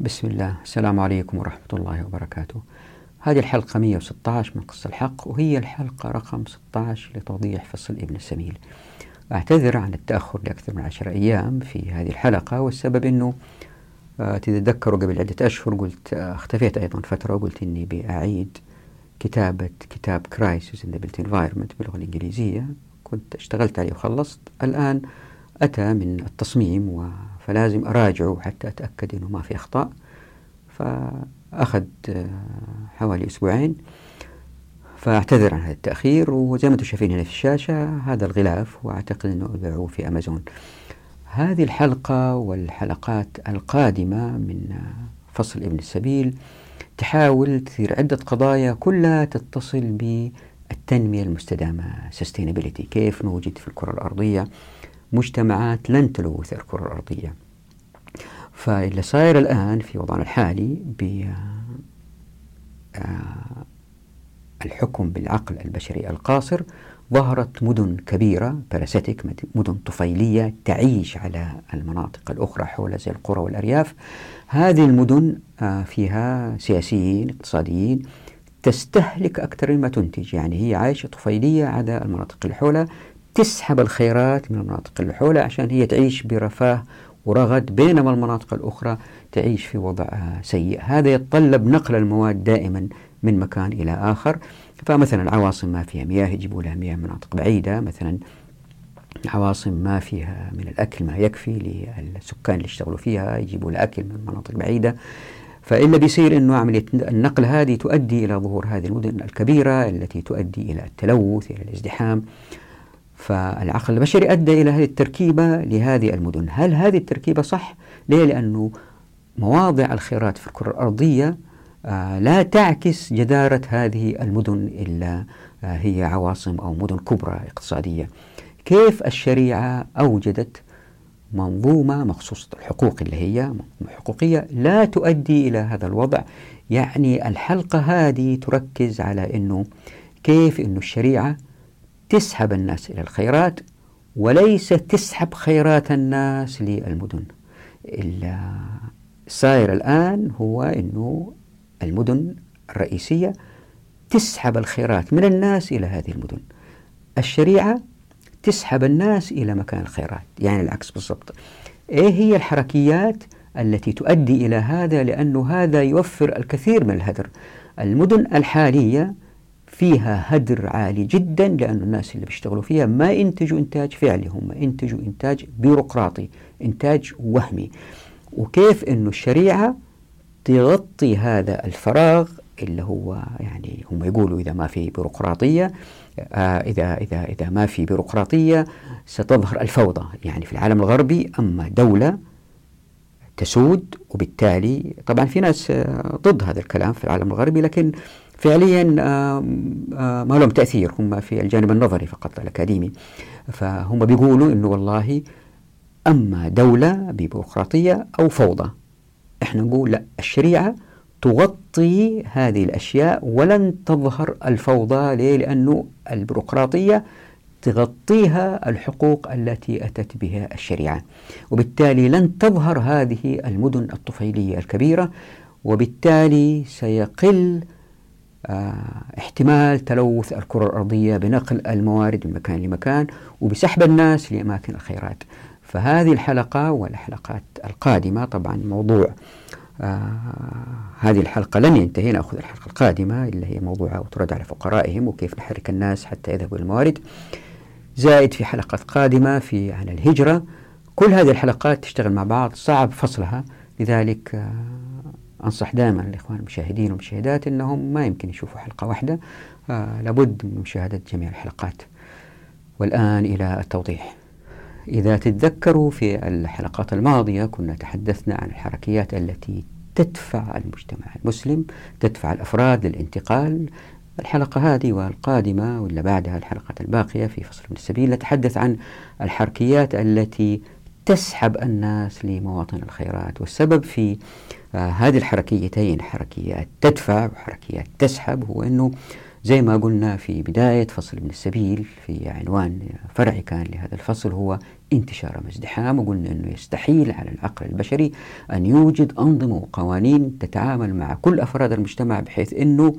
بسم الله. السلام عليكم ورحمة الله وبركاته. هذه الحلقة 116 من قص الحق وهي الحلقة رقم 16 لتوضيح فصل ابن السبيل أعتذر عن التأخر لأكثر من عشر أيام في هذه الحلقة والسبب أنه آه، تتذكروا قبل عدة أشهر قلت آه، اختفيت أيضا فترة وقلت أني بأعيد كتابة كتاب Crisis in the Built Environment باللغة الإنجليزية. كنت اشتغلت عليه وخلصت. الآن أتى من التصميم فلازم أراجعه حتى أتأكد أنه ما في أخطاء. فأخذ آه، حوالي أسبوعين. فأعتذر عن هذا التأخير وزي ما أنتم شايفين هنا في الشاشة هذا الغلاف وأعتقد أنه أبيعوه في أمازون. هذه الحلقة والحلقات القادمة من فصل ابن السبيل تحاول تثير عدة قضايا كلها تتصل بالتنمية المستدامة sustainability كيف نوجد في الكرة الأرضية. مجتمعات لن تلوث الكرة الأرضية. فاللي صاير الآن في وضعنا الحالي ب آه، الحكم بالعقل البشري القاصر ظهرت مدن كبيرة باراسيتك مدن طفيلية تعيش على المناطق الأخرى حول زي القرى والأرياف. هذه المدن آه، فيها سياسيين اقتصاديين تستهلك أكثر مما تنتج. يعني هي عايشة طفيلية على المناطق اللي حولها تسحب الخيرات من المناطق اللي حولها عشان هي تعيش برفاه ورغد بينما المناطق الأخرى تعيش في وضع سيء. هذا يتطلب نقل المواد دائما من مكان إلى آخر. فمثلا العواصم ما فيها مياه يجيبوا لها مياه مناطق بعيدة. مثلا عواصم ما فيها من الأكل ما يكفي للسكان اللي يشتغلوا فيها يجيبوا الأكل من مناطق بعيدة. فإلا بيصير أنه عملية النقل هذه تؤدي إلى ظهور هذه المدن الكبيرة التي تؤدي إلى التلوث إلى الازدحام. فالعقل البشري أدى إلى هذه التركيبة لهذه المدن هل هذه التركيبة صح؟ ليه؟ لأنه مواضع الخيرات في الكرة الأرضية آه لا تعكس جدارة هذه المدن إلا آه هي عواصم أو مدن كبرى اقتصادية كيف الشريعة أوجدت منظومة مخصوصة الحقوق اللي هي حقوقية لا تؤدي إلى هذا الوضع يعني الحلقة هذه تركز على أنه كيف أنه الشريعة تسحب الناس إلى الخيرات وليس تسحب خيرات الناس للمدن. السائر الآن هو أنه المدن الرئيسية تسحب الخيرات من الناس إلى هذه المدن. الشريعة تسحب الناس إلى مكان الخيرات يعني العكس بالضبط. إيه هي الحركيات التي تؤدي إلى هذا؟ لأنه هذا يوفر الكثير من الهدر. المدن الحالية فيها هدر عالي جدا لأن الناس اللي بيشتغلوا فيها ما ينتجوا إنتاج فعلي هم ينتجوا إنتاج بيروقراطي إنتاج وهمي. وكيف أنه الشريعة تغطي هذا الفراغ اللي هو يعني هم يقولوا إذا ما في بيروقراطية آه إذا إذا إذا ما في بيروقراطية ستظهر الفوضى. يعني في العالم الغربي أما دولة تسود وبالتالي طبعا في ناس آه، ضد هذا الكلام في العالم الغربي لكن فعليا ما لهم تأثير. هم في الجانب النظري فقط الأكاديمي. فهم بيقولوا أنه والله أما دولة ببيروقراطية أو فوضى إحنا نقول لا الشريعة تغطي هذه الأشياء ولن تظهر الفوضى. ليه؟ لأنه البيروقراطية تغطيها الحقوق التي أتت بها الشريعة. وبالتالي لن تظهر هذه المدن الطفيلية الكبيرة وبالتالي سيقل احتمال تلوث الكرة الأرضية بنقل الموارد من مكان لمكان وبسحب الناس لأماكن الخيرات. فهذه الحلقة والحلقات القادمة طبعا موضوع آه هذه الحلقة لن ينتهي نأخذ الحلقة القادمة اللي هي موضوع ترد على فقرائهم وكيف نحرك الناس حتى يذهبوا الموارد زائد في حلقات قادمة في عن الهجرة كل هذه الحلقات تشتغل مع بعض صعب فصلها. لذلك آه أنصح دائما الإخوان المشاهدين والمشاهدات أنهم ما يمكن يشوفوا حلقة واحدة. آه لابد من مشاهدة جميع الحلقات. والآن إلى التوضيح. إذا تتذكروا في الحلقات الماضية كنا تحدثنا عن الحركيات التي تدفع المجتمع المسلم تدفع الأفراد للانتقال. الحلقة هذه والقادمة ولا بعدها الحلقات الباقية في فصل من السبيل نتحدث عن الحركيات التي تسحب الناس لمواطن الخيرات. والسبب في آه هذه الحركيتين حركيات تدفع وحركيات تسحب هو أنه زي ما قلنا في بداية فصل من السبيل في عنوان فرعي كان لهذا الفصل هو انتشار ازدحام وقلنا أنه يستحيل على العقل البشري أن يوجد أنظمة وقوانين تتعامل مع كل أفراد المجتمع بحيث أنه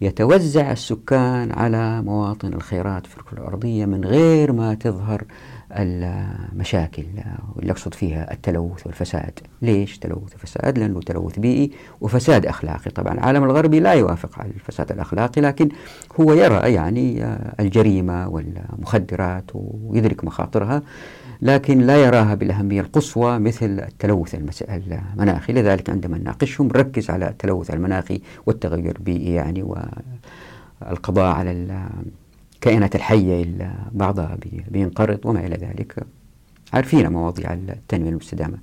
يتوزع السكان على مواطن الخيرات في الكرة الأرضية من غير ما تظهر المشاكل واللي أقصد فيها التلوث والفساد. ليش تلوث وفساد؟ لأنه تلوث بيئي وفساد أخلاقي. طبعا العالم الغربي لا يوافق على الفساد الأخلاقي لكن هو يرى يعني الجريمة والمخدرات ويدرك مخاطرها لكن لا يراها بالأهمية القصوى مثل التلوث المناخي. لذلك عندما نناقشهم نركز على التلوث المناخي والتغير البيئي يعني والقضاء على الكائنات الحية اللي بعضها بينقرض وما إلى ذلك. عارفين مواضيع التنمية المستدامة.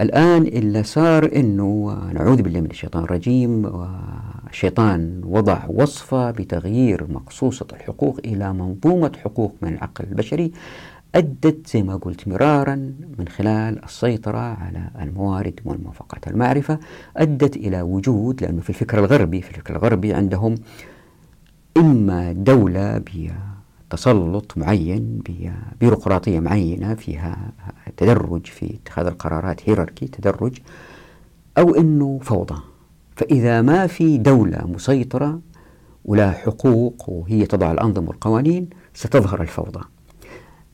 الآن اللي صار أنه نعوذ بالله من الشيطان الرجيم والشيطان وضع وصفة بتغيير مقصوصة الحقوق إلى منظومة حقوق من العقل البشري أدت زي ما قلت مرارا من خلال السيطرة على الموارد والموافقات. المعرفة أدت إلى وجود لأنه في الفكر الغربي في الفكر الغربي عندهم إما دولة بتسلط معين بيروقراطية معينة فيها تدرج في اتخاذ القرارات هيراركي تدرج أو أنه فوضى. فإذا ما في دولة مسيطرة ولها حقوق وهي تضع الأنظمة والقوانين ستظهر الفوضى.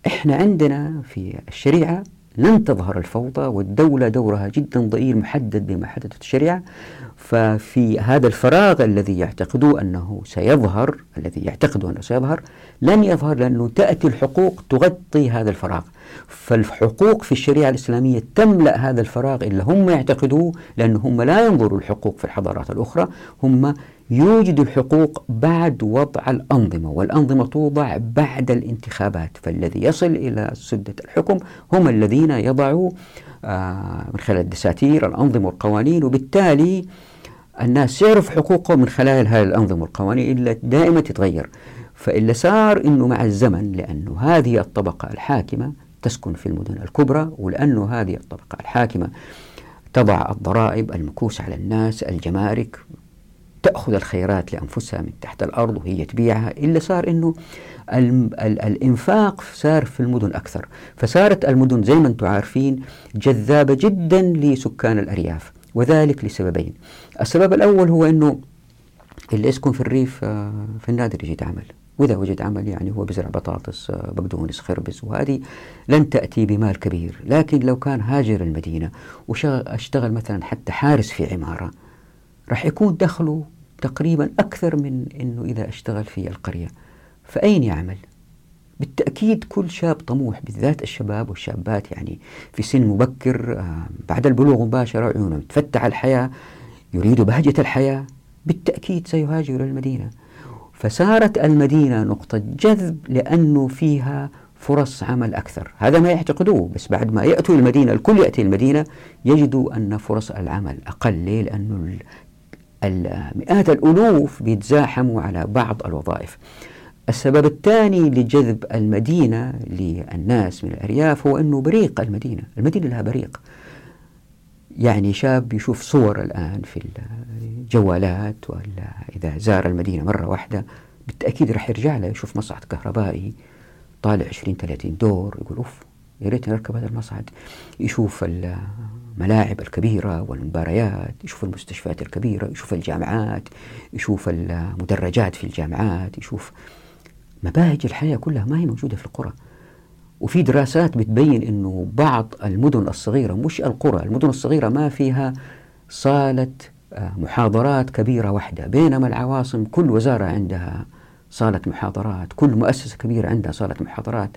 إحنا عندنا في الشريعة لن تظهر الفوضى والدولة دورها جدا ضئيل محدد بما حددت الشريعة ففي هذا الفراغ الذي يعتقدوا أنه سيظهر الذي يعتقدوا أنه سيظهر لن يظهر لأنه تأتي الحقوق تغطي هذا الفراغ. فالحقوق في الشريعة الإسلامية تملأ هذا الفراغ اللي هم يعتقدوه لأن هم لا ينظروا الحقوق في الحضارات الأخرى هم يوجد الحقوق بعد وضع الأنظمة والأنظمة توضع بعد الانتخابات فالذي يصل إلى سدة الحكم هم الذين يضعوا آه، من خلال الدساتير الأنظمة والقوانين وبالتالي الناس تعرف حقوقهم من خلال هذه الأنظمة والقوانين إلا دائما تتغير. فإلا صار أنه مع الزمن لأنه هذه الطبقة الحاكمة تسكن في المدن الكبرى ولأنه هذه الطبقة الحاكمة تضع الضرائب المكوس على الناس الجمارك تأخذ الخيرات لأنفسها من تحت الأرض وهي تبيعها. إلا صار أنه الإنفاق صار في المدن أكثر. فصارت المدن زي ما أنتم عارفين جذابة جدا لسكان الأرياف وذلك لسببين. السبب الأول هو أنه اللي يسكن في الريف آه، في النادر يجد عمل وإذا وجد عمل يعني هو بزرع بطاطس آه، بقدونس خربز وهذه لن تأتي بمال كبير. لكن لو كان هاجر المدينة واشتغل مثلا حتى حارس في عمارة راح يكون دخله تقريبا أكثر من أنه إذا اشتغل في القرية. فأين يعمل؟ بالتأكيد كل شاب طموح بالذات الشباب والشابات يعني في سن مبكر آه، بعد البلوغ مباشرة عيونهم تفتح الحياة يريد بهجة الحياة بالتأكيد سيهاجر المدينة. فصارت المدينة نقطة جذب لأنه فيها فرص عمل أكثر. هذا ما يعتقدوه بس بعد ما يأتوا المدينة الكل يأتي المدينة يجدوا أن فرص العمل أقل. ليه؟ لأنه المئات الألوف بيتزاحموا على بعض الوظائف. السبب الثاني لجذب المدينة للناس من الأرياف هو أنه بريق المدينة. المدينة لها بريق. يعني شاب يشوف صور الآن في الجوالات ولا إذا زار المدينة مرة واحدة بالتأكيد راح يرجع له يشوف مصعد كهربائي طالع 20 30 دور يقول أوف يا ريت نركب هذا المصعد. يشوف الملاعب الكبيرة والمباريات يشوف المستشفيات الكبيرة يشوف الجامعات يشوف المدرجات في الجامعات يشوف مباهج الحياة كلها ما هي موجودة في القرى. وفي دراسات بتبين أنه بعض المدن الصغيرة مش القرى المدن الصغيرة ما فيها صالة آه، محاضرات كبيرة واحدة بينما العواصم كل وزارة عندها صالة محاضرات كل مؤسسة كبيرة عندها صالة محاضرات.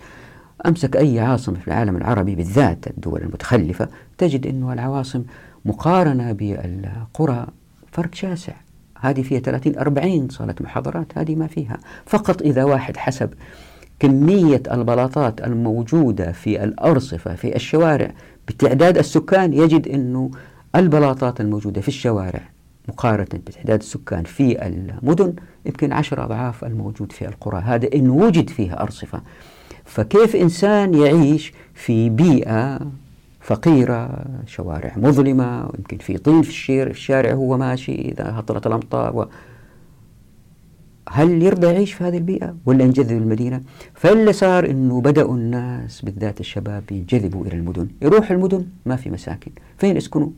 أمسك أي عاصمة في العالم العربي بالذات الدول المتخلفة تجد أنه العواصم مقارنة بالقرى فرق شاسع. هذه فيها 30 40 صالة محاضرات هذه ما فيها. فقط إذا واحد حسب كمية البلاطات الموجودة في الأرصفة في الشوارع بتعداد السكان يجد أنه البلاطات الموجودة في الشوارع مقارنة بتعداد السكان في المدن يمكن عشر أضعاف الموجود في القرى. هذا إن وجد فيها أرصفة. فكيف إنسان يعيش في بيئة فقيرة شوارع مظلمة ويمكن في طين في الشارع هو ماشي إذا هطلت الأمطار هل يرضى يعيش في هذه البيئة ولا ينجذب المدينة؟ فاللي صار أنه بدأوا الناس بالذات الشباب ينجذبوا إلى المدن. يروح المدن ما في مساكن. فين يسكنوا؟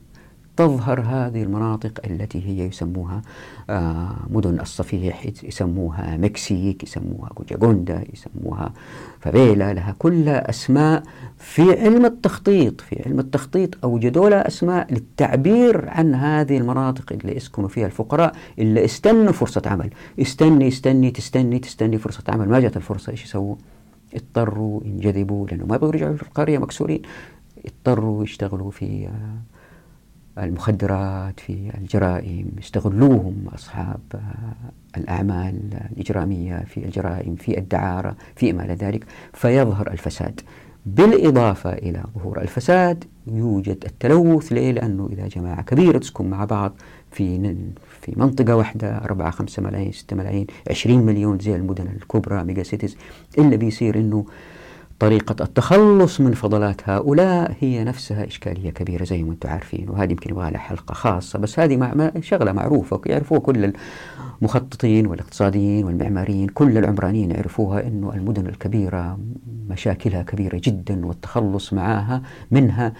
تظهر هذه المناطق التي هي يسموها آه، مدن الصفيح يسموها مكسيك يسموها جوجوندا يسموها فابيلا لها كلها أسماء في علم التخطيط في علم التخطيط أوجدوا لها أسماء للتعبير عن هذه المناطق اللي يسكنوا فيها الفقراء اللي استنوا فرصة عمل. استني استني تستني تستني فرصة عمل. ما جات الفرصة؟ إيش يسووا؟ اضطروا ينجذبوا لأنه ما يبغوا يرجعوا في القرية مكسورين. اضطروا يشتغلوا في آه المخدرات في الجرائم يستغلوهم أصحاب الأعمال الإجرامية في الجرائم في الدعارة في ما إلى ذلك فيظهر الفساد بالإضافة إلى ظهور الفساد يوجد التلوث ليه؟ لأنه إذا جماعة كبيرة تسكن مع بعض في في منطقة واحدة أربعة خمسة ملايين ستة ملايين عشرين مليون زي المدن الكبرى mega cities إلا بيصير إنه طريقة التخلص من فضلات هؤلاء هي نفسها إشكالية كبيرة زي ما أنتم عارفين وهذه يمكن يبغى لها حلقة خاصة بس هذه مع شغلة معروفة يعرفوها كل المخططين والاقتصاديين والمعماريين كل العمرانيين يعرفوها أنه المدن الكبيرة مشاكلها كبيرة جدا والتخلص معها منها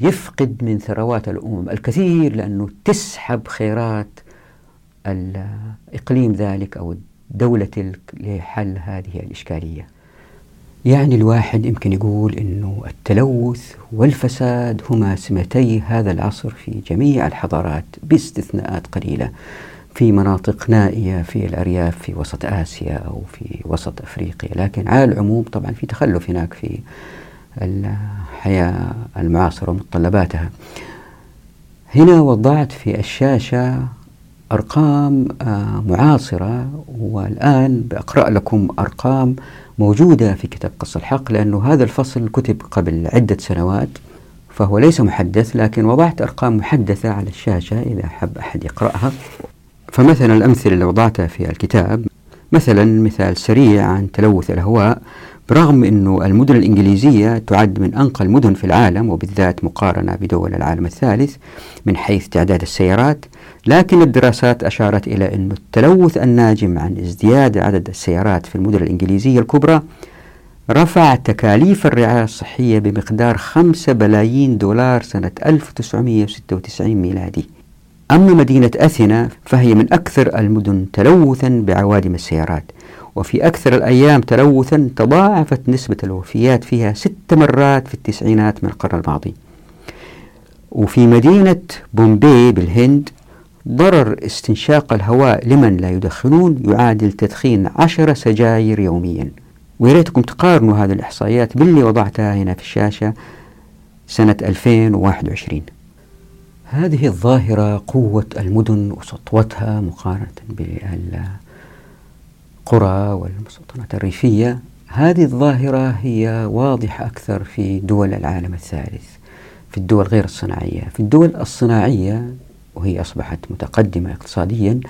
يفقد من ثروات الأمم الكثير لأنه تسحب خيرات الإقليم ذلك أو دولة تلك لحل هذه الإشكالية. يعني الواحد يمكن يقول إنه التلوث والفساد هما سمتي هذا العصر في جميع الحضارات باستثناءات قليلة في مناطق نائية في الأرياف في وسط آسيا أو في وسط أفريقيا، لكن على العموم طبعا في تخلف هناك في الحياة المعاصرة ومتطلباتها. هنا وضعت في الشاشة أرقام آه، معاصرة والآن بقرا لكم أرقام موجودة في كتاب قص الحق لأنه هذا الفصل كتب قبل عدة سنوات فهو ليس محدث لكن وضعت أرقام محدثة على الشاشة إذا حب أحد يقرأها. فمثلا الأمثلة اللي وضعتها في الكتاب مثلا مثال سريع عن تلوث الهواء. برغم أنه المدن الإنجليزية تعد من أنقى المدن في العالم وبالذات مقارنة بدول العالم الثالث من حيث تعداد السيارات لكن الدراسات أشارت إلى أن التلوث الناجم عن ازدياد عدد السيارات في المدن الإنجليزية الكبرى رفع تكاليف الرعاية الصحية بمقدار 5 بلايين دولار سنة 1996 ميلادي. أما مدينة أثينا فهي من أكثر المدن تلوثا بعوادم السيارات. وفي أكثر الأيام تلوثا تضاعفت نسبة الوفيات فيها ست مرات في التسعينات من القرن الماضي. وفي مدينة بومبي بالهند ضرر استنشاق الهواء لمن لا يدخنون يعادل تدخين عشر سجاير يوميا. ويريتكم تقارنوا هذه الإحصائيات باللي وضعتها هنا في الشاشة سنة 2021 هذه الظاهرة قوة المدن وسطوتها مقارنة بالقرى والمستوطنات الريفية. هذه الظاهرة هي واضحة أكثر في دول العالم الثالث في الدول غير الصناعية. في الدول الصناعية وهي أصبحت متقدمة اقتصاديا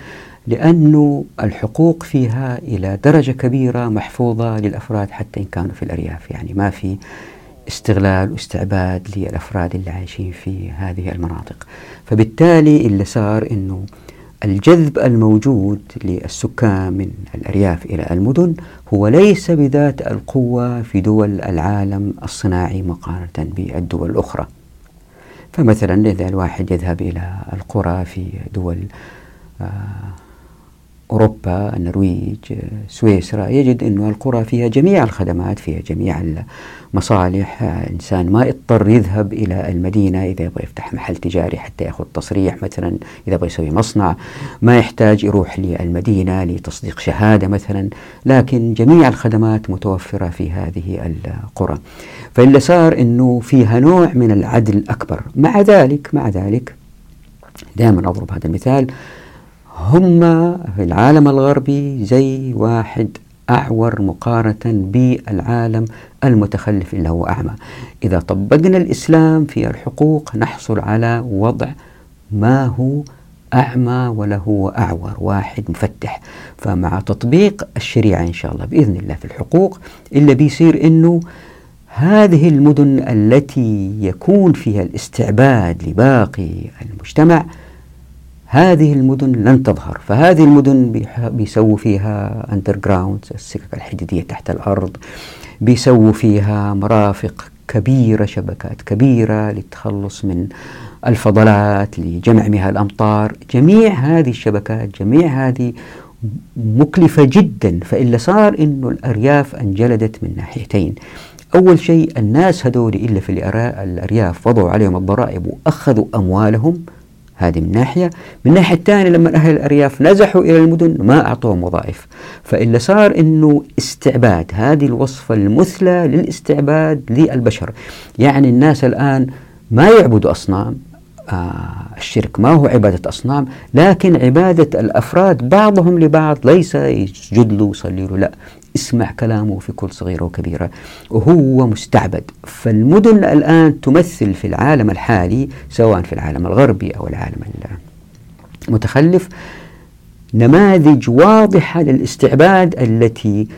لأن الحقوق فيها إلى درجة كبيرة محفوظة للأفراد حتى إن كانوا في الأرياف. يعني ما في استغلال واستعباد للأفراد اللي عايشين في هذه المناطق. فبالتالي اللي صار أنه الجذب الموجود للسكان من الأرياف إلى المدن هو ليس بذات القوة في دول العالم الصناعي مقارنة بالدول الأخرى. فمثلا إذا الواحد يذهب إلى القرى في دول آه، أوروبا النرويج سويسرا يجد أن القرى فيها جميع الخدمات فيها جميع المصالح. إنسان ما يضطر يذهب إلى المدينة إذا يبغى يفتح محل تجاري حتى يأخذ تصريح مثلا إذا يبغى يسوي مصنع. ما يحتاج يروح للمدينة لتصديق شهادة مثلا لكن جميع الخدمات متوفرة في هذه القرى. فاللي صار أنه فيها نوع من العدل أكبر. مع ذلك مع ذلك دائما أضرب هذا المثال هم في العالم الغربي زي واحد أعور مقارنة بالعالم المتخلف اللي هو أعمى. إذا طبقنا الإسلام في الحقوق نحصل على وضع ما هو أعمى ولا هو أعور واحد مفتح. فمع تطبيق الشريعة إن شاء الله بإذن الله في الحقوق إلا بيصير إنه هذه المدن التي يكون فيها الاستعباد لباقي المجتمع هذه المدن لن تظهر. فهذه المدن بيسووا فيها أندر جراوند السكك الحديدية تحت الأرض. بيسووا فيها مرافق كبيرة شبكات كبيرة للتخلص من الفضلات لجمع مياه الأمطار. جميع هذه الشبكات جميع هذه مكلفة جدا. فإلا صار أنه الأرياف أنجلدت من ناحيتين. أول شيء الناس هذول إلا في الأرياف وضعوا عليهم الضرائب وأخذوا أموالهم. هذه من ناحية. من الناحية الثانية لما أهل الأرياف نزحوا إلى المدن ما أعطوهم وظائف. فإلا صار أنه استعباد هذه الوصفة المثلى للاستعباد للبشر. يعني الناس الآن ما يعبدوا أصنام آه الشرك ما هو عبادة أصنام لكن عبادة الأفراد بعضهم لبعض ليس يسجد له ويصلي له لا. اسمع كلامه في كل صغيرة وكبيرة وهو مستعبد. فالمدن الآن تمثل في العالم الحالي سواء في العالم الغربي أو العالم المتخلف نماذج واضحة للاستعباد التي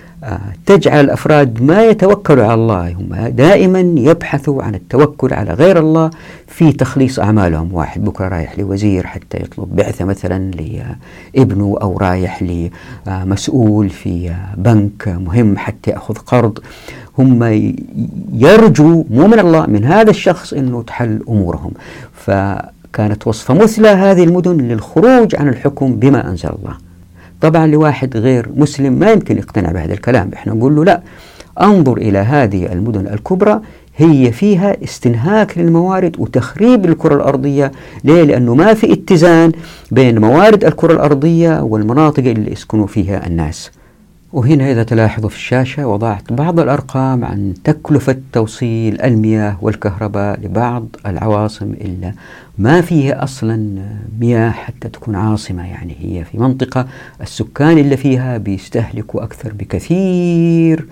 تجعل الأفراد ما يتوكلوا على الله هم دائما يبحثوا عن التوكل على غير الله في تخليص أعمالهم. واحد بكرة رايح لوزير حتى يطلب بعثة مثلا لابنه أو رايح لمسؤول في بنك مهم حتى يأخذ قرض. هم يرجوا مو من الله من هذا الشخص أنه تحل أمورهم. فكانت وصفة مثلى هذه المدن للخروج عن الحكم بما أنزل الله. طبعا لواحد غير مسلم ما يمكن يقتنع بهذا الكلام. إحنا نقول له لا أنظر إلى هذه المدن الكبرى هي فيها استنهاك للموارد وتخريب للكرة الأرضية. ليه؟ لأنه ما في اتزان بين موارد الكرة الأرضية والمناطق اللي يسكنوا فيها الناس. وهنا إذا تلاحظوا في الشاشة وضعت بعض الأرقام عن تكلفة توصيل المياه والكهرباء لبعض العواصم إلا ما فيها أصلا مياه حتى تكون عاصمة يعني هي في منطقة السكان اللي فيها بيستهلكوا أكثر بكثير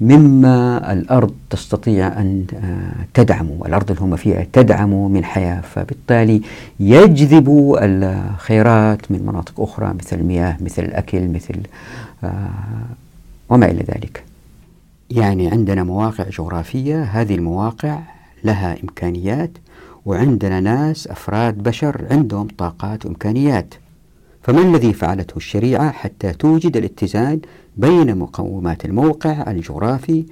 مما الأرض تستطيع أن آه، تدعمه. الأرض اللي هم فيها تدعمه من حياة فبالتالي يجذب الخيرات من مناطق أخرى مثل المياه مثل الأكل مثل وما إلى ذلك. يعني عندنا مواقع جغرافية هذه المواقع لها إمكانيات وعندنا ناس أفراد بشر عندهم طاقات وإمكانيات. فما الذي فعلته الشريعة حتى توجد الاتزان بين مقومات الموقع الجغرافي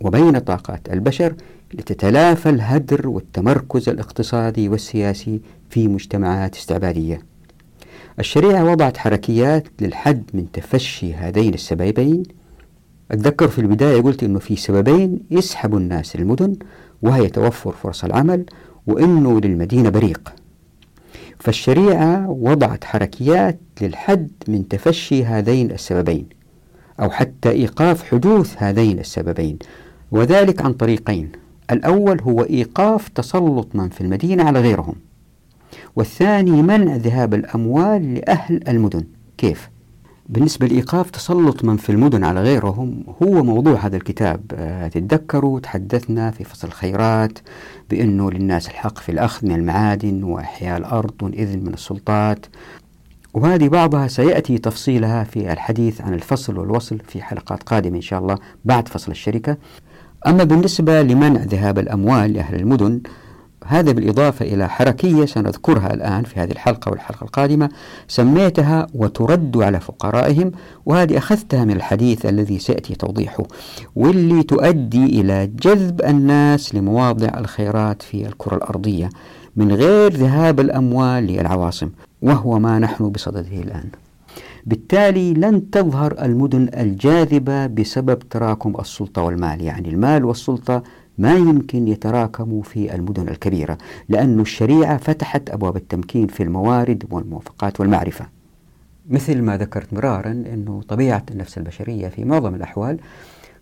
وبين طاقات البشر لتتلافى الهدر والتمركز الاقتصادي والسياسي في مجتمعات استعبادية؟ الشريعة وضعت حركيات للحد من تفشي هذين السببين. أتذكر في البداية قلت أنه في سببين يسحب الناس المدن وهي توفر فرص العمل وأنه للمدينة بريق. فالشريعة وضعت حركيات للحد من تفشي هذين السببين أو حتى إيقاف حدوث هذين السببين وذلك عن طريقين. الأول هو إيقاف تسلط من في المدينة على غيرهم. والثاني منع ذهاب الأموال لأهل المدن. كيف؟ بالنسبة لإيقاف تسلط من في المدن على غيرهم هو موضوع هذا الكتاب. آه، تتذكروا تحدثنا في فصل الخيرات بأنه للناس الحق في الأخذ من المعادن وإحياء الأرض والإذن من السلطات. وهذه بعضها سيأتي تفصيلها في الحديث عن الفصل والوصل في حلقات قادمة إن شاء الله بعد فصل الشركة. أما بالنسبة لمنع ذهاب الأموال لأهل المدن هذا بالإضافة إلى حركية سنذكرها الآن في هذه الحلقة والحلقة القادمة سميتها وترد على فقرائهم وهذه أخذتها من الحديث الذي سيأتي توضيحه واللي تؤدي إلى جذب الناس لمواضع الخيرات في الكرة الأرضية من غير ذهاب الأموال للعواصم وهو ما نحن بصدده الآن. بالتالي لن تظهر المدن الجاذبة بسبب تراكم السلطة والمال يعني المال والسلطة ما يمكن يتراكموا في المدن الكبيرة لأن الشريعة فتحت أبواب التمكين في الموارد والموافقات والمعرفة. مثل ما ذكرت مرارا أنه طبيعة النفس البشرية في معظم الأحوال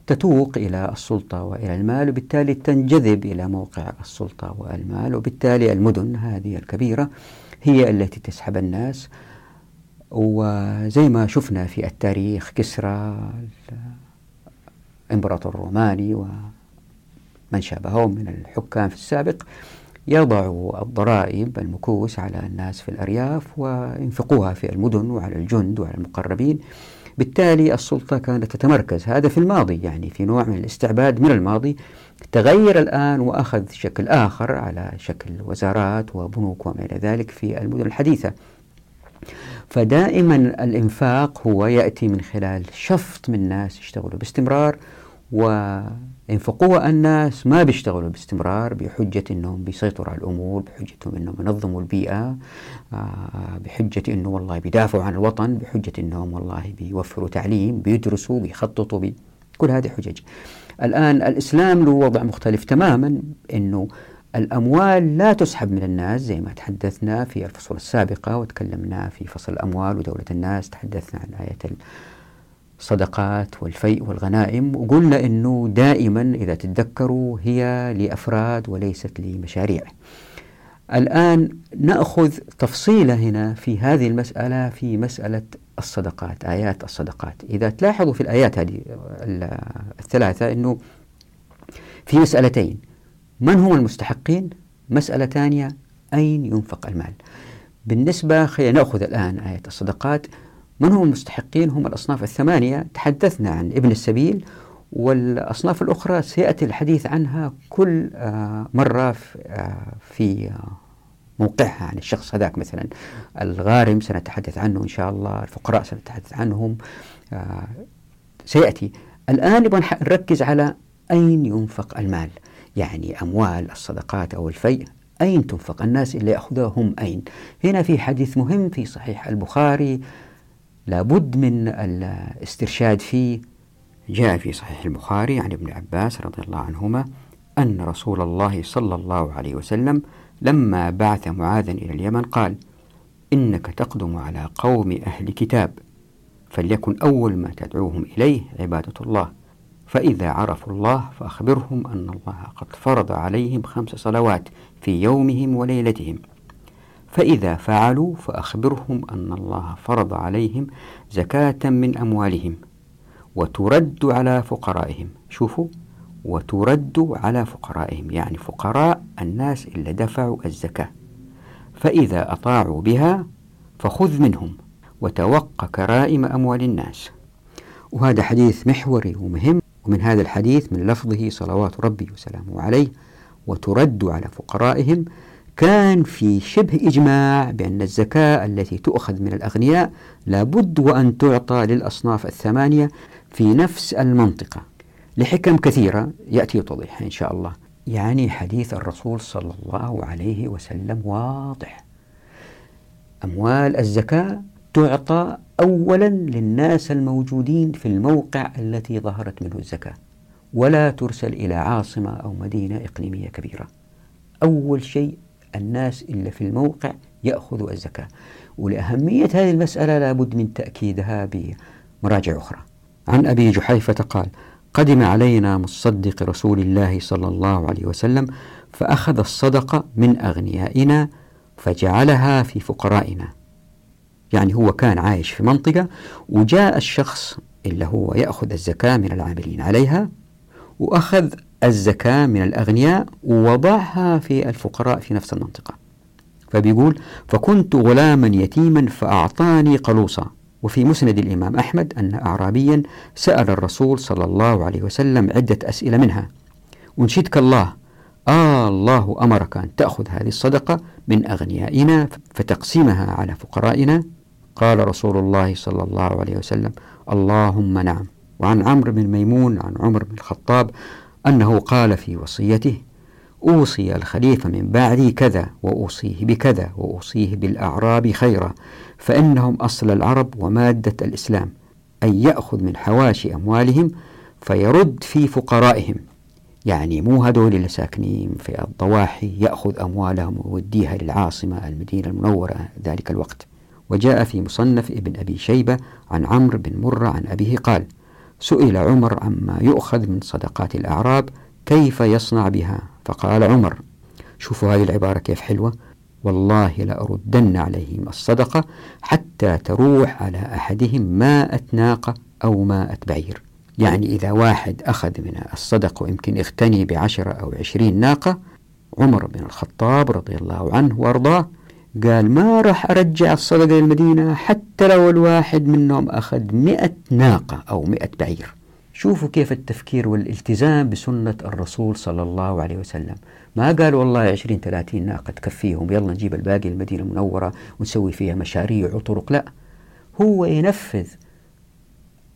تتوق إلى السلطة وإلى المال وبالتالي تنجذب إلى موقع السلطة والمال وبالتالي المدن هذه الكبيرة هي التي تسحب الناس. وزي ما شفنا في التاريخ كسرى الإمبراطور الروماني ومن شابههم من الحكام في السابق يضعوا الضرائب المكوس على الناس في الأرياف وينفقوها في المدن وعلى الجند وعلى المقربين. بالتالي السلطة كانت تتمركز. هذا في الماضي يعني في نوع من الاستعباد من الماضي. تغير الآن وأخذ شكل آخر على شكل وزارات وبنوك وما إلى ذلك في المدن الحديثة. فدائما الإنفاق هو يأتي من خلال شفط من الناس يشتغلوا باستمرار وينفقوا الناس ما بيشتغلوا باستمرار بحجة أنهم بيسيطروا على الأمور بحجة أنهم ينظموا البيئة آه، بحجة أنه والله بيدافعوا عن الوطن بحجة أنهم والله بيوفروا تعليم بيدرسوا بيخططوا بي كل هذه حجج. الآن الإسلام له وضع مختلف تماما أنه الأموال لا تسحب من الناس زي ما تحدثنا في الفصول السابقة وتكلمنا في فصل الأموال ودولة الناس تحدثنا عن آية الصدقات والفيء والغنائم وقلنا أنه دائما إذا تتذكروا هي لأفراد وليست لمشاريع. الآن نأخذ تفصيلة هنا في هذه المسألة في مسألة الصدقات آيات الصدقات. إذا تلاحظوا في الآيات هذه الثلاثة أنه في مسألتين. من هم المستحقين؟ مسألة ثانية أين ينفق المال؟ بالنسبة خلينا نأخذ الآن آية الصدقات. من هم المستحقين؟ هم الأصناف الثمانية. تحدثنا عن ابن السبيل والأصناف الأخرى سيأتي الحديث عنها كل آه، مرة في آه، آه، موقعها عن الشخص هذاك مثلا. الغارم سنتحدث عنه إن شاء الله الفقراء سنتحدث عنهم سيأتي. الآن نبغى نركز على أين ينفق المال يعني أموال الصدقات أو الفيء. أين تنفق؟ الناس اللي يأخذوها هم أين؟ هنا في حديث مهم في صحيح البخاري لابد من الاسترشاد فيه جاء في صحيح البخاري عن ابن عباس رضي الله عنهما أن رسول الله صلى الله عليه وسلم لما بعث معاذا إلى اليمن قال إنك تقدم على قوم أهل كتاب فليكن أول ما تدعوهم إليه عبادة الله فإذا عرفوا الله فأخبرهم أن الله قد فرض عليهم خمس صلوات في يومهم وليلتهم. فإذا فعلوا فأخبرهم أن الله فرض عليهم زكاة من أموالهم وترد على فقرائهم. شوفوا وترد على فقرائهم يعني فقراء الناس اللي دفعوا الزكاة. فإذا أطاعوا بها فخذ منهم وتوق كرائم أموال الناس. وهذا حديث محوري ومهم ومن هذا الحديث من لفظه صلوات ربي وسلامه عليه وترد على فقرائهم كان في شبه إجماع بأن الزكاة التي تؤخذ من الأغنياء لابد وأن تعطى للأصناف الثمانية في نفس المنطقة. لحكم كثيرة يأتي توضيحها إن شاء الله. يعني حديث الرسول صلى الله عليه وسلم واضح. أموال الزكاة تعطى أولا للناس الموجودين في الموقع التي ظهرت منه الزكاة ولا ترسل إلى عاصمة أو مدينة إقليمية كبيرة. أول شيء الناس اللي في الموقع يأخذوا الزكاة. ولأهمية هذه المسألة لابد من تأكيدها بمراجع أخرى. عن أبي جحيفة قال قدم علينا مصدق رسول الله صلى الله عليه وسلم فأخذ الصدقة من أغنيائنا فجعلها في فقرائنا. يعني هو كان عايش في منطقة وجاء الشخص اللي هو يأخذ الزكاة من العاملين عليها وأخذ الزكاة من الأغنياء ووضعها في الفقراء في نفس المنطقة. فبيقول فكنت غلاما يتيما فأعطاني قلوصا وفي مسند الإمام أحمد أن أعرابيا سأل الرسول صلى الله عليه وسلم عدة أسئلة منها. ونشدك الله آه الله أمرك أن تأخذ هذه الصدقة من أغنيائنا فتقسمها على فقرائنا؟ قال رسول الله صلى الله عليه وسلم اللهم نعم. وعن عمرو بن ميمون عن عمر بن الخطاب أنه قال في وصيته أوصي الخليفة من بعدي كذا وأوصيه بكذا وأوصيه بالأعراب خيرا فإنهم أصل العرب ومادة الإسلام أن يأخذ من حواشي أموالهم فيرد في فقرائهم. يعني مو هذول اللي ساكنين في الضواحي يأخذ أموالهم ويوديها للعاصمة المدينة المنورة ذلك الوقت. وجاء في مصنف ابن أبي شيبة عن عمرو بن مرة عن أبيه قال سئل عمر عما يؤخذ من صدقات الأعراب كيف يصنع بها؟ فقال عمر شوفوا هذه العبارة كيف حلوة. والله لأردن عليهم الصدقة حتى تروح على أحدهم ماء ناقة أو ماء بعير يعني إذا واحد أخذ من الصدقة ويمكن يغتني بعشرة أو عشرين ناقة عمر بن الخطاب رضي الله عنه وأرضاه قال ما راح أرجع الصدقة للمدينة حتى لو الواحد منهم أخذ مئة ناقة أو مئة بعير. شوفوا كيف التفكير والالتزام بسنة الرسول صلى الله عليه وسلم. ما قال والله عشرين ثلاثين ناقة تكفيهم يلا نجيب الباقي المدينة المنورة ونسوي فيها مشاريع وطرق. لا. هو ينفذ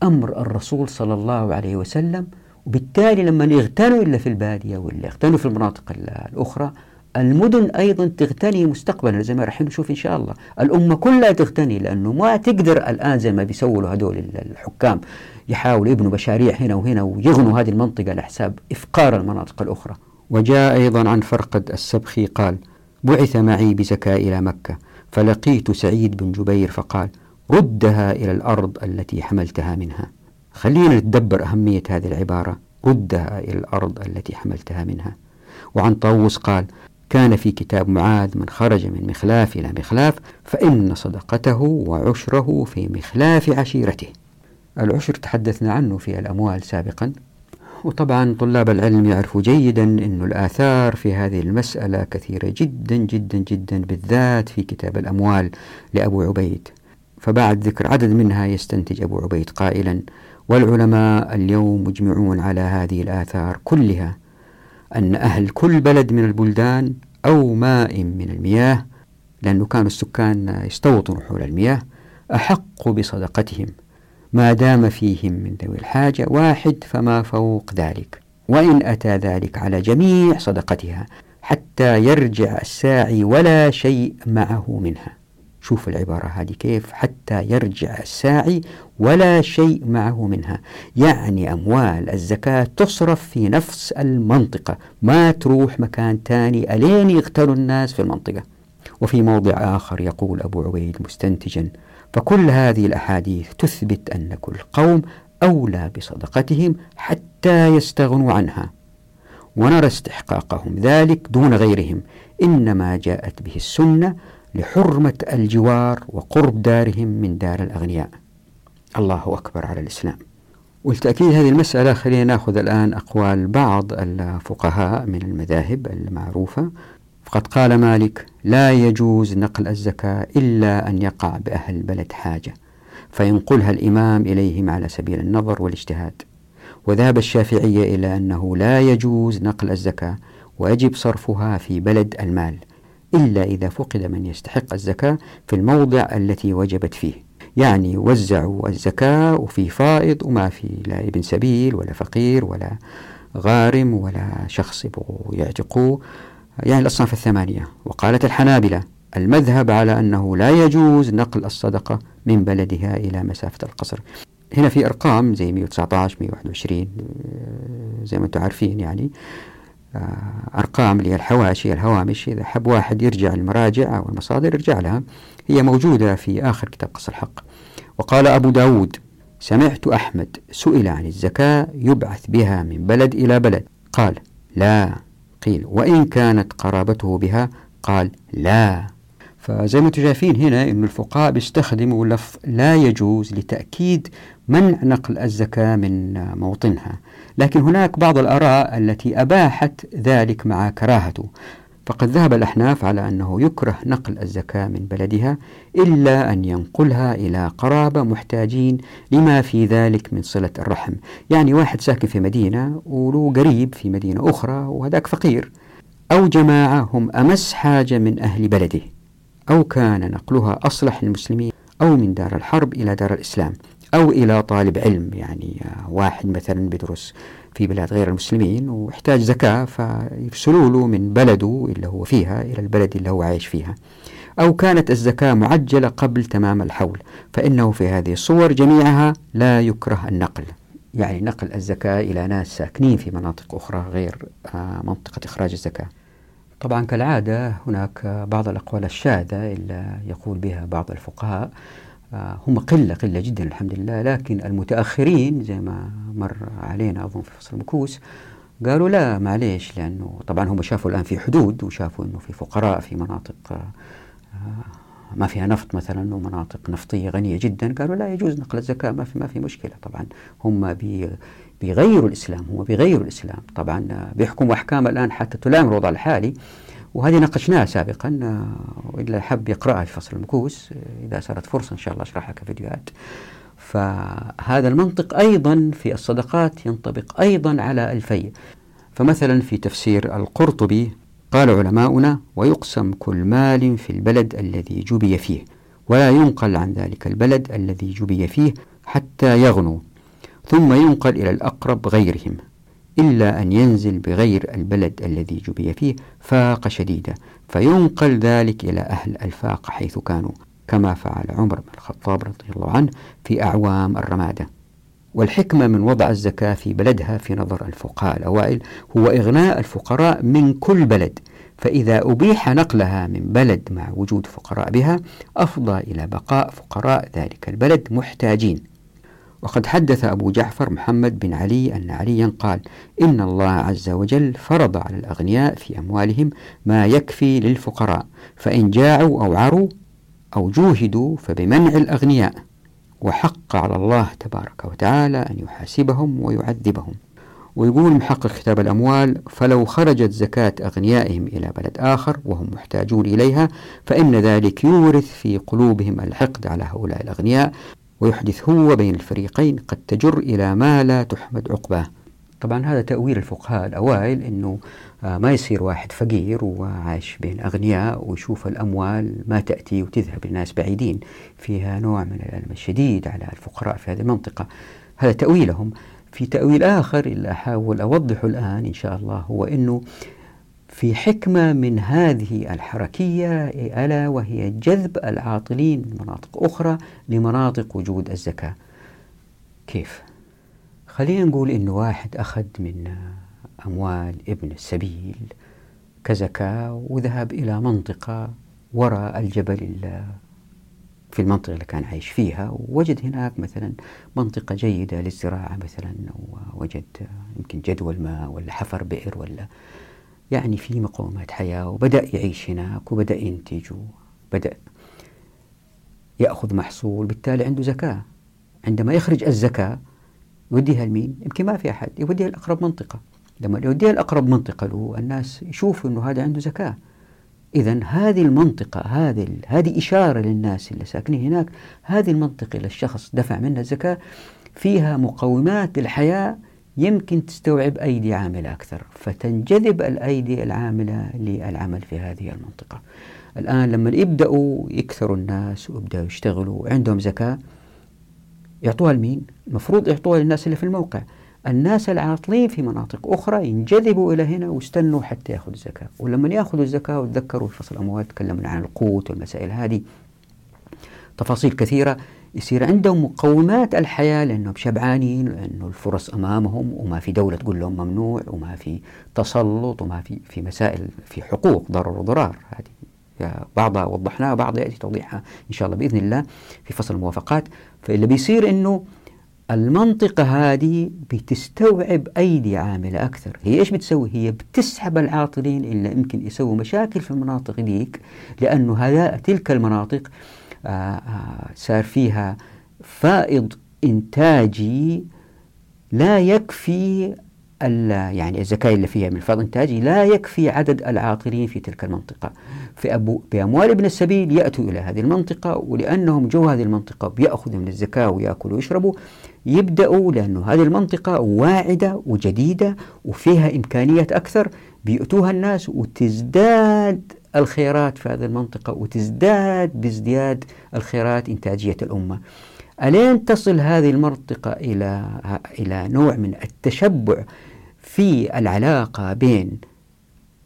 أمر الرسول صلى الله عليه وسلم وبالتالي لما يغتنوا إلا في البادية ولا يغتنوا في المناطق الأخرى المدن أيضا تغتني مستقبلا زي ما راح نشوف إن شاء الله. الأمة كلها تغتني لأنه ما تقدر الآن زي ما بيسووا هذول الحكام يحاولوا يبنوا مشاريع هنا وهنا ويغنوا هذه المنطقة على حساب إفقار المناطق الأخرى. وجاء أيضا عن فرقد السبخي قال بعث معي بزكاة إلى مكة فلقيت سعيد بن جبير فقال ردها إلى الأرض التي حملتها منها. خلينا نتدبر أهمية هذه العبارة ردها إلى الأرض التي حملتها منها. وعن طاووس قال كان في كتاب معاذ من خرج من مخلاف إلى مخلاف فإن صدقته وعشره في مخلاف عشيرته. العشر تحدثنا عنه في الأموال سابقا. وطبعا طلاب العلم يعرفوا جيدا أن الآثار في هذه المسألة كثيرة جدا جدا جدا بالذات في كتاب الأموال لأبو عبيد. فبعد ذكر عدد منها يستنتج أبو عبيد قائلا والعلماء اليوم مجمعون على هذه الآثار كلها أن أهل كل بلد من البلدان أو ماء من المياه لأنه كانوا السكان يستوطنوا حول المياه أحق بصدقتهم ما دام فيهم من ذوي الحاجة واحد فما فوق ذلك. وإن أتى ذلك على جميع صدقتها حتى يرجع الساعي ولا شيء معه منها. شوف العبارة هذه كيف حتى يرجع الساعي ولا شيء معه منها. يعني أموال الزكاة تصرف في نفس المنطقة ما تروح مكان تاني ألين يغتالوا الناس في المنطقة. وفي موضع آخر يقول أبو عبيد مستنتجا فكل هذه الأحاديث تثبت أن كل قوم أولى بصدقتهم حتى يستغنوا عنها. ونرى استحقاقهم ذلك دون غيرهم. إنما جاءت به السنة لحرمة الجوار وقرب دارهم من دار الأغنياء. الله أكبر على الإسلام. والتأكيد هذه المسألة خلينا نأخذ الآن أقوال بعض الفقهاء من المذاهب المعروفة. فقد قال مالك لا يجوز نقل الزكاة إلا أن يقع بأهل البلد حاجة فينقلها الإمام إليهم على سبيل النظر والاجتهاد. وذهب الشافعية إلى أنه لا يجوز نقل الزكاة ويجب صرفها في بلد المال. إلا إذا فقد من يستحق الزكاة في الموضع التي وجبت فيه. يعني وزعوا الزكاة وفي فائض وما في لا ابن سبيل ولا فقير ولا غارم ولا شخص يبغوا يعتقوه. يعني الأصناف الثمانية. وقالت الحنابلة المذهب على أنه لا يجوز نقل الصدقة من بلدها إلى مسافة القصر. هنا في أرقام زي 119 121 زي ما أنتم عارفين يعني. آه، أرقام اللي هي الحواشي الهوامش إذا حب واحد يرجع المراجع أو المصادر يرجع لها هي موجودة في آخر كتاب قص الحق. وقال أبو داود سمعت أحمد سئل عن الزكاة يبعث بها من بلد إلى بلد. قال لا. قيل وإن كانت قرابته بها؟ قال لا. فزي ما أنتم شايفين هنا أن الفقهاء بيستخدموا لفظ لا يجوز لتأكيد منع نقل الزكاة من موطنها. لكن هناك بعض الآراء التي أباحت ذلك مع كراهته. فقد ذهب الأحناف على أنه يكره نقل الزكاة من بلدها إلا أن ينقلها إلى قرابة محتاجين لما في ذلك من صلة الرحم. يعني واحد ساكن في مدينة وله قريب في مدينة أخرى وهذاك فقير. أو جماعة هم أمس حاجة من أهل بلده أو كان نقلها أصلح للمسلمين أو من دار الحرب إلى دار الإسلام. أو إلى طالب علم يعني واحد مثلا بيدرس في بلاد غير المسلمين ويحتاج زكاة فيرسلوا له من بلده اللي هو فيها إلى البلد اللي هو عايش فيها. أو كانت الزكاة معجلة قبل تمام الحول فإنه في هذه الصور جميعها لا يكره النقل. يعني نقل الزكاة إلى ناس ساكنين في مناطق أخرى غير آه، منطقة إخراج الزكاة. طبعا كالعادة هناك بعض الأقوال الشاذة اللي يقول بها بعض الفقهاء هم قلة قلة جدا الحمد لله. لكن المتأخرين زي ما مر علينا أظن في فصل المكوس قالوا لا معليش لأنه طبعا هم شافوا الآن في حدود وشافوا أنه في فقراء في مناطق آه، ما فيها نفط مثلا ومناطق نفطية غنية جدا. قالوا لا يجوز نقل الزكاة ما في ما في مشكلة. طبعا هم بي بيغيروا الإسلام هم بيغيروا الإسلام. طبعا بيحكموا أحكام الآن حتى تلام الوضع الحالي. وهذه ناقشناها سابقا وإلا حب يقرأها في فصل المكوس إذا صارت فرصة إن شاء الله أشرحها كفيديوهات فهذا المنطق أيضا في الصدقات ينطبق أيضا على الفي فمثلا في تفسير القرطبي قال علماؤنا ويقسم كل مال في البلد الذي جبي فيه ولا ينقل عن ذلك البلد الذي جبي فيه حتى يغنوا ثم ينقل إلى الأقرب غيرهم. إلا أن ينزل بغير البلد الذي جبي فيه فاقة شديدة فينقل ذلك إلى أهل الفاقة حيث كانوا كما فعل عمر بن الخطاب رضي الله عنه في أعوام الرمادة. والحكمة من وضع الزكاة في بلدها في نظر الفقهاء الأوائل هو إغناء الفقراء من كل بلد فإذا أبيح نقلها من بلد مع وجود فقراء بها أفضى إلى بقاء فقراء ذلك البلد محتاجين. وقد حدث أبو جعفر محمد بن علي أن عليا قال إن الله عز وجل فرض على الأغنياء في أموالهم ما يكفي للفقراء فإن جاعوا أو عروا أو جوهدوا فبمنع الأغنياء وحق على الله تبارك وتعالى أن يحاسبهم ويعذبهم. ويقول محقق كتاب الأموال فلو خرجت زكاة أغنيائهم إلى بلد آخر وهم محتاجون إليها فإن ذلك يورث في قلوبهم الحقد على هؤلاء الأغنياء ويحدث هو بين الفريقين قد تجر إلى ما لا تحمد عقباه. طبعا هذا تأويل الفقهاء الأوائل أنه آه، ما يصير واحد فقير وعايش بين أغنياء ويشوف الأموال ما تأتي وتذهب لناس بعيدين. فيها نوع من الألم الشديد على الفقراء في هذه المنطقة. هذا تأويلهم. في تأويل آخر اللي أحاول أوضحه الآن إن شاء الله هو أنه في حكمة من هذه الحركية ألا وهي جذب العاطلين من مناطق أخرى لمناطق وجود الزكاة كيف؟ خلينا نقول إنه واحد أخذ من أموال ابن السبيل كزكاة وذهب إلى منطقة وراء الجبل في المنطقة اللي كان عايش فيها ووجد هناك مثلا منطقة جيدة للزراعة مثلا ووجد يمكن جدول ماء ولا حفر بئر ولا يعني في مقومات حياة وبدأ يعيش هناك وبدأ ينتج وبدأ يأخذ محصول بالتالي عنده زكاة. عندما يخرج الزكاة يوديها لمين؟ يمكن ما في أحد يوديها لأقرب منطقة. لما يوديها لأقرب منطقة له الناس يشوفوا أنه هذا عنده زكاة. إذا هذه المنطقة هذه هذه إشارة للناس اللي ساكنين هناك هذه المنطقة اللي الشخص دفع منها الزكاة فيها مقومات الحياة يمكن تستوعب أيدي عاملة أكثر فتنجذب الأيدي العاملة للعمل في هذه المنطقة. الآن لما يبدأوا يكثروا الناس ويبدأوا يشتغلوا وعندهم زكاة يعطوها لمين؟ المفروض يعطوها للناس اللي في الموقع. الناس العاطلين في مناطق أخرى ينجذبوا إلى هنا واستنوا حتى يأخذوا الزكاة. ولما يأخذوا الزكاة وتذكروا في فصل الأموال تكلمنا عن القوت والمسائل هذه تفاصيل كثيرة. يصير عندهم مقومات الحياة لأنهم شبعانين لأنه الفرص أمامهم وما في دولة تقول لهم ممنوع وما في تسلط وما في في مسائل في حقوق ضرر وضرار. هذه بعضها وضحناها وبعضها يأتي توضيحها إن شاء الله بإذن الله في فصل الموافقات. فاللي بيصير أنه المنطقة هذه بتستوعب أيدي عاملة أكثر. هي إيش بتسوي؟ هي بتسحب العاطلين اللي يمكن يسووا مشاكل في المناطق ديك لأنه هذا تلك المناطق صار فيها فائض إنتاجي لا يكفي يعني الزكاة اللي فيها من الفائض الإنتاجي لا يكفي عدد العاطلين في تلك المنطقة. في أبو بأموال ابن السبيل يأتوا إلى هذه المنطقة ولأنهم جو هذه المنطقة بيأخذوا من الزكاة ويأكلوا ويشربوا يبدأوا لأنه هذه المنطقة واعدة وجديدة وفيها إمكانيات أكثر بيأتوها الناس وتزداد الخيرات في هذه المنطقة وتزداد بازدياد الخيرات إنتاجية الأمة. ألين تصل هذه المنطقة إلى إلى نوع من التشبع في العلاقة بين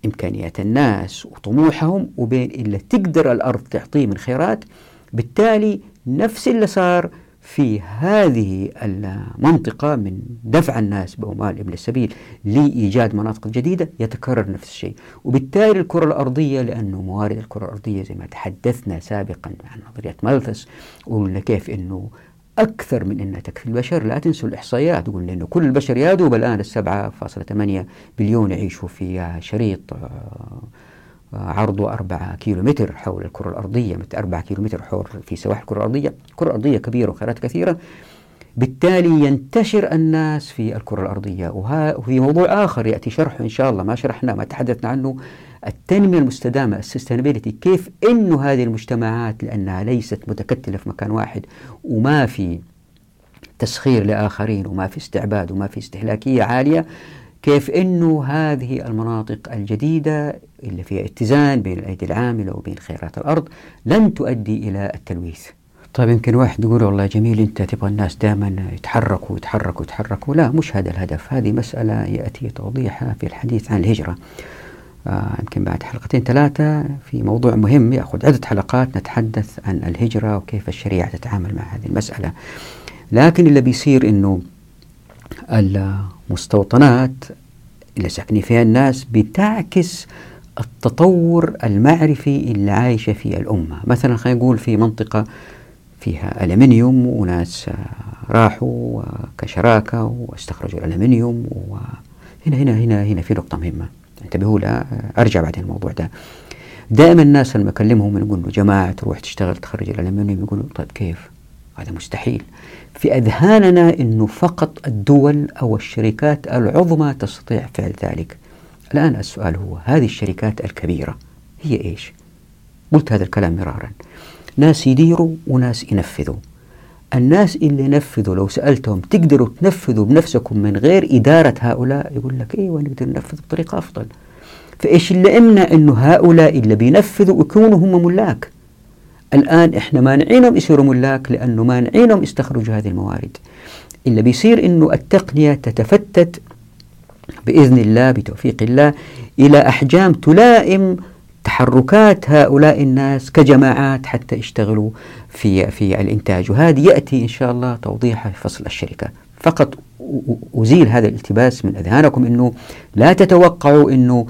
إمكانيات الناس وطموحهم وبين اللي تقدر الأرض تعطيه من خيرات بالتالي نفس اللي صار في هذه المنطقة من دفع الناس بأموال ابن السبيل لإيجاد مناطق جديدة يتكرر نفس الشيء. وبالتالي الكرة الأرضية لأنه موارد الكرة الأرضية زي ما تحدثنا سابقا عن نظرية مالثس وقلنا كيف أنه أكثر من أنها تكفي البشر. لا تنسوا الإحصائيات قلنا أنه كل البشر يادوب الآن السبعة فاصلة ثمانية بليون يعيشوا في شريط آه، عرضه أربعة كيلو متر حول الكرة الأرضية أربعة كيلو متر حول في سواحل الكرة الأرضية. الكرة الأرضية كبيرة وخيرات كثيرة. بالتالي ينتشر الناس في الكرة الأرضية وفي موضوع آخر يأتي شرحه إن شاء الله ما شرحنا ما تحدثنا عنه. التنمية المستدامة السستينابيلتي كيف أنه هذه المجتمعات لأنها ليست متكتلة في مكان واحد وما في تسخير لآخرين وما في استعباد وما في استهلاكية عالية. كيف أنه هذه المناطق الجديدة اللي فيها اتزان بين الأيدي العاملة وبين خيرات الأرض لن تؤدي إلى التلويث. طيب يمكن واحد يقول والله جميل أنت تبغى الناس دائما يتحركوا ويتحركوا ويتحركوا لا مش هذا الهدف. هذه مسألة يأتي توضيحها في الحديث عن الهجرة. آه يمكن بعد حلقتين ثلاثة في موضوع مهم يأخذ عدة حلقات نتحدث عن الهجرة وكيف الشريعة تتعامل مع هذه المسألة. لكن اللي بيصير أنه المستوطنات اللي ساكنين فيها الناس بتعكس التطور المعرفي اللي عايشة فيه الأمة. مثلا خلينا نقول في منطقة فيها ألمنيوم وناس راحوا كشراكة واستخرجوا الألمنيوم وهنا هنا هنا هنا في نقطة مهمة. انتبهوا لها أرجع بعدين الموضوع ده. دائما الناس لما أكلمهم نقول له جماعة تروح تشتغل تخرج الألمنيوم يقولوا طيب كيف؟ هذا مستحيل. في أذهاننا أنه فقط الدول أو الشركات العظمى تستطيع فعل ذلك. الآن السؤال هو هذه الشركات الكبيرة هي إيش؟ قلت هذا الكلام مرارا. ناس يديروا وناس ينفذوا. الناس اللي نفذوا لو سألتهم تقدروا تنفذوا بنفسكم من غير إدارة هؤلاء؟ يقول لك إيه نقدر ننفذ بطريقة أفضل. فإيش اللي إمنا أنه هؤلاء اللي بينفذوا يكونوا هم ملاك؟ الآن إحنا مانعينهم يصيروا ملاك لأنه مانعينهم يستخرجوا هذه الموارد. اللي بيصير أنه التقنية تتفتت بإذن الله بتوفيق الله إلى أحجام تلائم تحركات هؤلاء الناس كجماعات حتى يشتغلوا في في الإنتاج. وهذه يأتي إن شاء الله توضيحها في فصل الشركة. فقط أزيل هذا الالتباس من أذهانكم أنه لا تتوقعوا أنه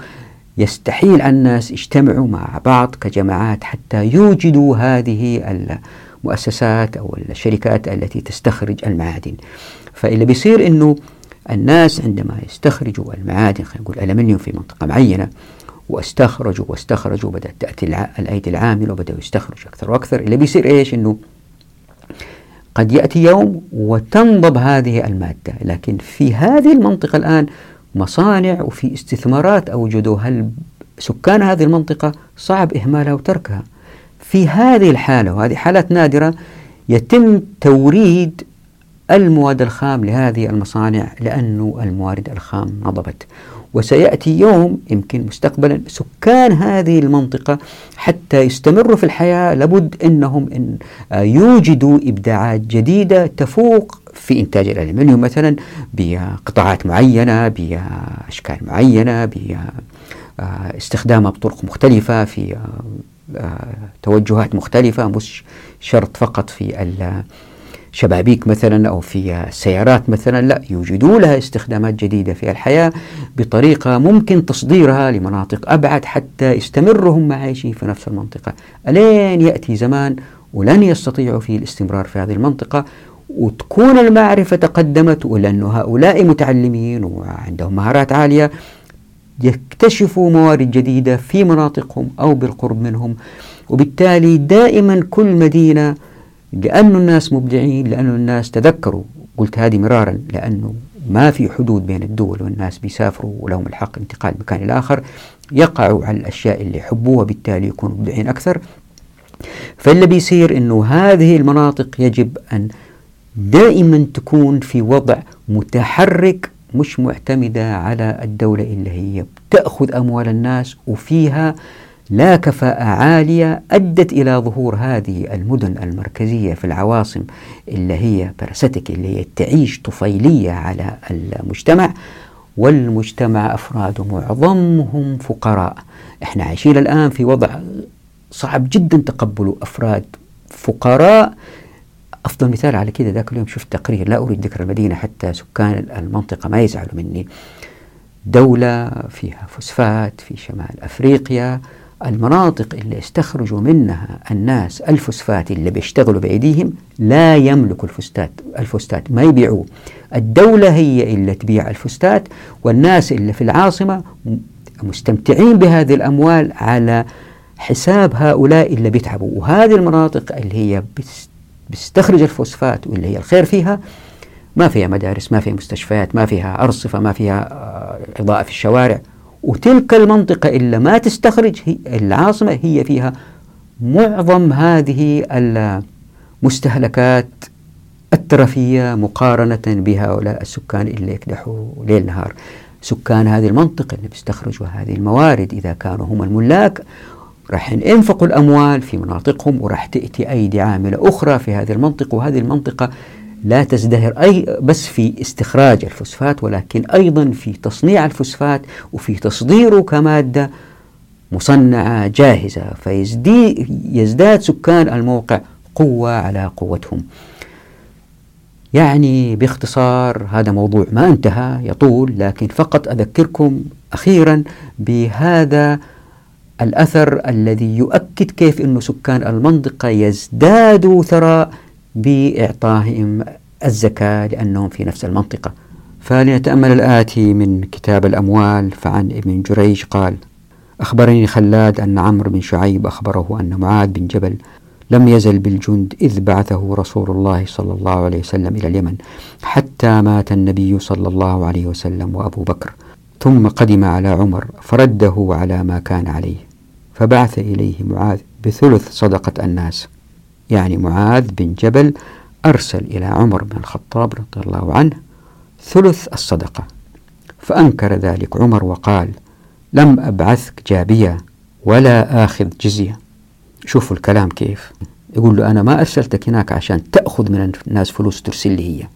يستحيل الناس يجتمعوا مع بعض كجماعات حتى يوجدوا هذه المؤسسات أو الشركات التي تستخرج المعادن. فاللي بيصير أنه الناس عندما يستخرجوا المعادن خلينا نقول ألمنيوم في منطقة معينة واستخرجوا واستخرجوا بدأت تأتي الأيدي العاملة وبدأوا يستخرجوا أكثر وأكثر اللي بيصير إيش؟ أنه قد يأتي يوم وتنضب هذه المادة. لكن في هذه المنطقة الآن مصانع وفي استثمارات أوجدوا. هل سكان هذه المنطقة صعب إهمالها وتركها؟ في هذه الحالة وهذه حالات نادرة يتم توريد المواد الخام لهذه المصانع لأنه الموارد الخام نضبت. وسيأتي يوم يمكن مستقبلا سكان هذه المنطقة حتى يستمروا في الحياة. لابد أنهم إن يوجدوا إبداعات جديدة تفوق في إنتاج الألمنيوم مثلا بقطاعات معينة بأشكال معينة باستخدامها بطرق مختلفة في توجهات مختلفة مش شرط فقط في شبابيك مثلا أو في السيارات مثلا لا يوجدوا لها استخدامات جديدة في الحياة بطريقة ممكن تصديرها لمناطق أبعد حتى يستمروا هم عايشين في نفس المنطقة. ألين يأتي زمان ولن يستطيعوا فيه الاستمرار في هذه المنطقة وتكون المعرفة تقدمت ولأن هؤلاء متعلمين وعندهم مهارات عالية يكتشفوا موارد جديدة في مناطقهم أو بالقرب منهم. وبالتالي دائما كل مدينة لأن الناس مبدعين لأن الناس تذكروا. قلت هذه مرارا لأنه ما في حدود بين الدول والناس بيسافروا ولهم الحق انتقال مكان إلى آخر. يقعوا على الأشياء اللي يحبوها وبالتالي يكونوا مبدعين أكثر. فاللي بيصير أنه هذه المناطق يجب أن دائما تكون في وضع متحرك مش معتمدة على الدولة اللي هي تأخذ أموال الناس وفيها لا كفاءة عالية أدت إلى ظهور هذه المدن المركزية في العواصم اللي هي باراسيتك اللي هي تعيش طفيلية على المجتمع والمجتمع أفراده معظمهم فقراء. إحنا عايشين الآن في وضع صعب جدا تقبله أفراد فقراء. أفضل مثال على كده ذاك اليوم شفت تقرير لا أريد ذكر المدينة حتى سكان المنطقة ما يزعلوا مني. دولة فيها فوسفات في شمال أفريقيا المناطق اللي استخرجوا منها الناس الفوسفات اللي بيشتغلوا بأيديهم لا يملكوا الفوسفات الفوسفات. ما يبيعوه. الدولة هي اللي تبيع الفوسفات والناس اللي في العاصمة مستمتعين بهذه الأموال على حساب هؤلاء اللي بيتعبوا. وهذه المناطق اللي هي بتستخرج الفوسفات واللي هي الخير فيها ما فيها مدارس ما فيها مستشفيات ما فيها أرصفة ما فيها آه، إضاءة في الشوارع. وتلك المنطقة اللي ما تستخرج هي العاصمة هي فيها معظم هذه المستهلكات الترفية مقارنة بهؤلاء السكان اللي يكدحوا ليل نهار. سكان هذه المنطقة اللي بيستخرجوا هذه الموارد. إذا كانوا هم الملاك راح ينفقوا الأموال في مناطقهم وراح تأتي أيدي عاملة أخرى في هذه المنطقة وهذه المنطقة لا تزدهر أي بس في استخراج الفوسفات ولكن أيضا في تصنيع الفوسفات وفي تصديره كمادة مصنعة جاهزة فيزداد سكان الموقع قوة على قوتهم. يعني باختصار هذا موضوع ما انتهى يطول لكن فقط أذكركم أخيرا بهذا الأثر الذي يؤكد كيف أن سكان المنطقة يزدادوا ثراء بإعطائهم الزكاة لأنهم في نفس المنطقة. فلنتأمل الآتي من كتاب الأموال فعن ابن جريج قال أخبرني خلاد أن عمرو بن شعيب أخبره أن معاذ بن جبل لم يزل بالجند إذ بعثه رسول الله صلى الله عليه وسلم إلى اليمن حتى مات النبي صلى الله عليه وسلم وأبو بكر. ثم قدم على عمر فرده على ما كان عليه فبعث إليه معاذ بثلث صدقة الناس. يعني معاذ بن جبل أرسل إلى عمر بن الخطاب رضي الله عنه ثلث الصدقة. فأنكر ذلك عمر وقال لم أبعثك جابية ولا آخذ جزية. شوفوا الكلام كيف. يقول له أنا ما أرسلتك هناك عشان تأخذ من الناس فلوس ترسل لي هي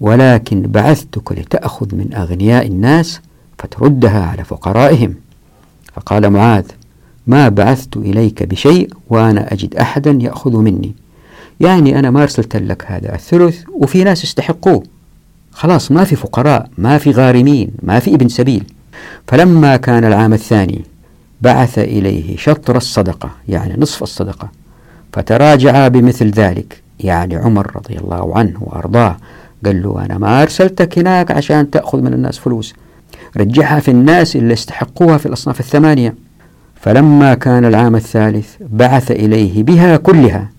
ولكن بعثتك لتأخذ من أغنياء الناس فتردها على فقرائهم. فقال معاذ ما بعثت إليك بشيء وأنا أجد أحدا يأخذ مني. يعني أنا ما أرسلت لك هذا الثلث وفي ناس يستحقوه خلاص ما في فقراء ما في غارمين ما في ابن سبيل. فلما كان العام الثاني بعث إليه شطر الصدقة يعني نصف الصدقة. فتراجع بمثل ذلك يعني عمر رضي الله عنه وأرضاه. قال له أنا ما أرسلتك هناك عشان تأخذ من الناس فلوس. رجعها في الناس اللي استحقوها في الأصناف الثمانية. فلما كان العام الثالث بعث إليه بها كلها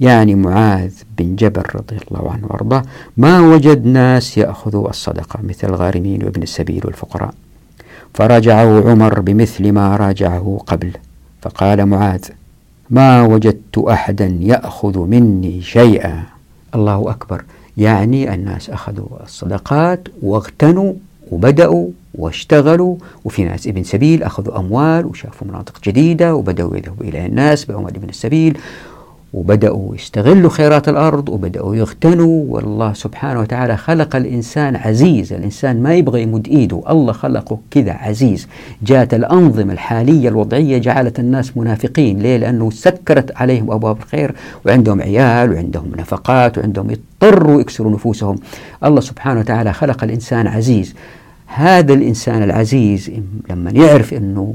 يعني معاذ بن جبل رضي الله عنه وأرضاه ما وجد ناس يأخذوا الصدقة مثل الغارمين وابن السبيل والفقراء. فرجعوا عمر بمثل ما راجعه قبل فقال معاذ ما وجدت أحدا يأخذ مني شيئا. الله أكبر. يعني الناس أخذوا الصدقات واغتنوا وبدأوا واشتغلوا وفي ناس ابن سبيل أخذوا أموال وشافوا مناطق جديدة وبدأوا يذهبوا إلى الناس بأموال ابن السبيل وبدأوا يستغلوا خيرات الأرض وبدأوا يغتنوا. والله سبحانه وتعالى خلق الإنسان عزيز الإنسان ما يبغى يمد إيده الله خلقه كذا عزيز. جاءت الأنظمة الحالية الوضعية جعلت الناس منافقين. ليه؟ لأنه سكرت عليهم أبواب الخير وعندهم عيال وعندهم نفقات وعندهم يضطروا يكسروا نفوسهم. الله سبحانه وتعالى خلق الإنسان عزيز. هذا الإنسان العزيز لما يعرف أنه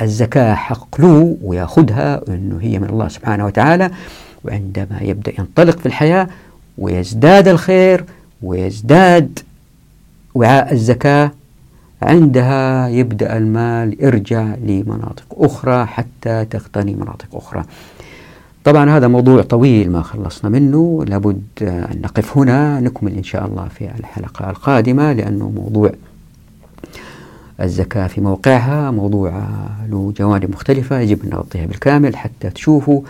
الزكاة حق له ويأخذها أنه هي من الله سبحانه وتعالى وعندما يبدأ ينطلق في الحياة ويزداد الخير ويزداد وعاء الزكاة عندها يبدأ المال يرجع لمناطق أخرى حتى تغتني مناطق أخرى. طبعا هذا موضوع طويل ما خلصنا منه. لابد أن نقف هنا نكمل إن شاء الله في الحلقة القادمة لأنه موضوع الزكاة في موقعها موضوع له جوانب مختلفة يجب أن نغطيها بالكامل حتى تشوفوا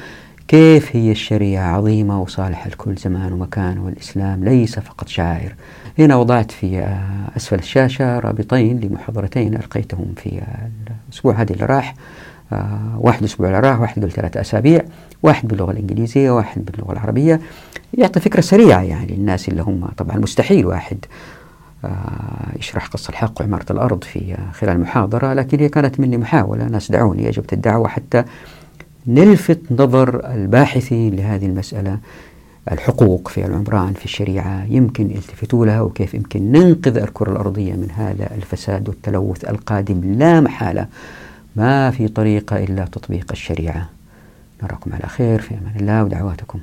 كيف هي الشريعة عظيمة وصالحة لكل زمان ومكان والإسلام ليس فقط شعائر. هنا وضعت في أسفل الشاشة رابطين لمحاضرتين ألقيتهم في الأسبوع هذا اللي راح. واحد أسبوع اللي راح واحد ثلاثة أسابيع واحد باللغة الإنجليزية واحد باللغة العربية. يعطي فكرة سريعة يعني للناس اللي هم طبعا مستحيل واحد آه، يشرح قصة الحق وعمارة الأرض في خلال المحاضرة لكن هي كانت مني محاولة ناس دعوني أجبت الدعوة حتى نلفت نظر الباحثين لهذه المسألة الحقوق في العمران في الشريعة يمكن يلتفتوا لها وكيف يمكن ننقذ الكرة الأرضية من هذا الفساد والتلوث القادم. لا محالة. ما في طريقة إلا تطبيق الشريعة. نراكم على خير في أمان الله ودعواتكم.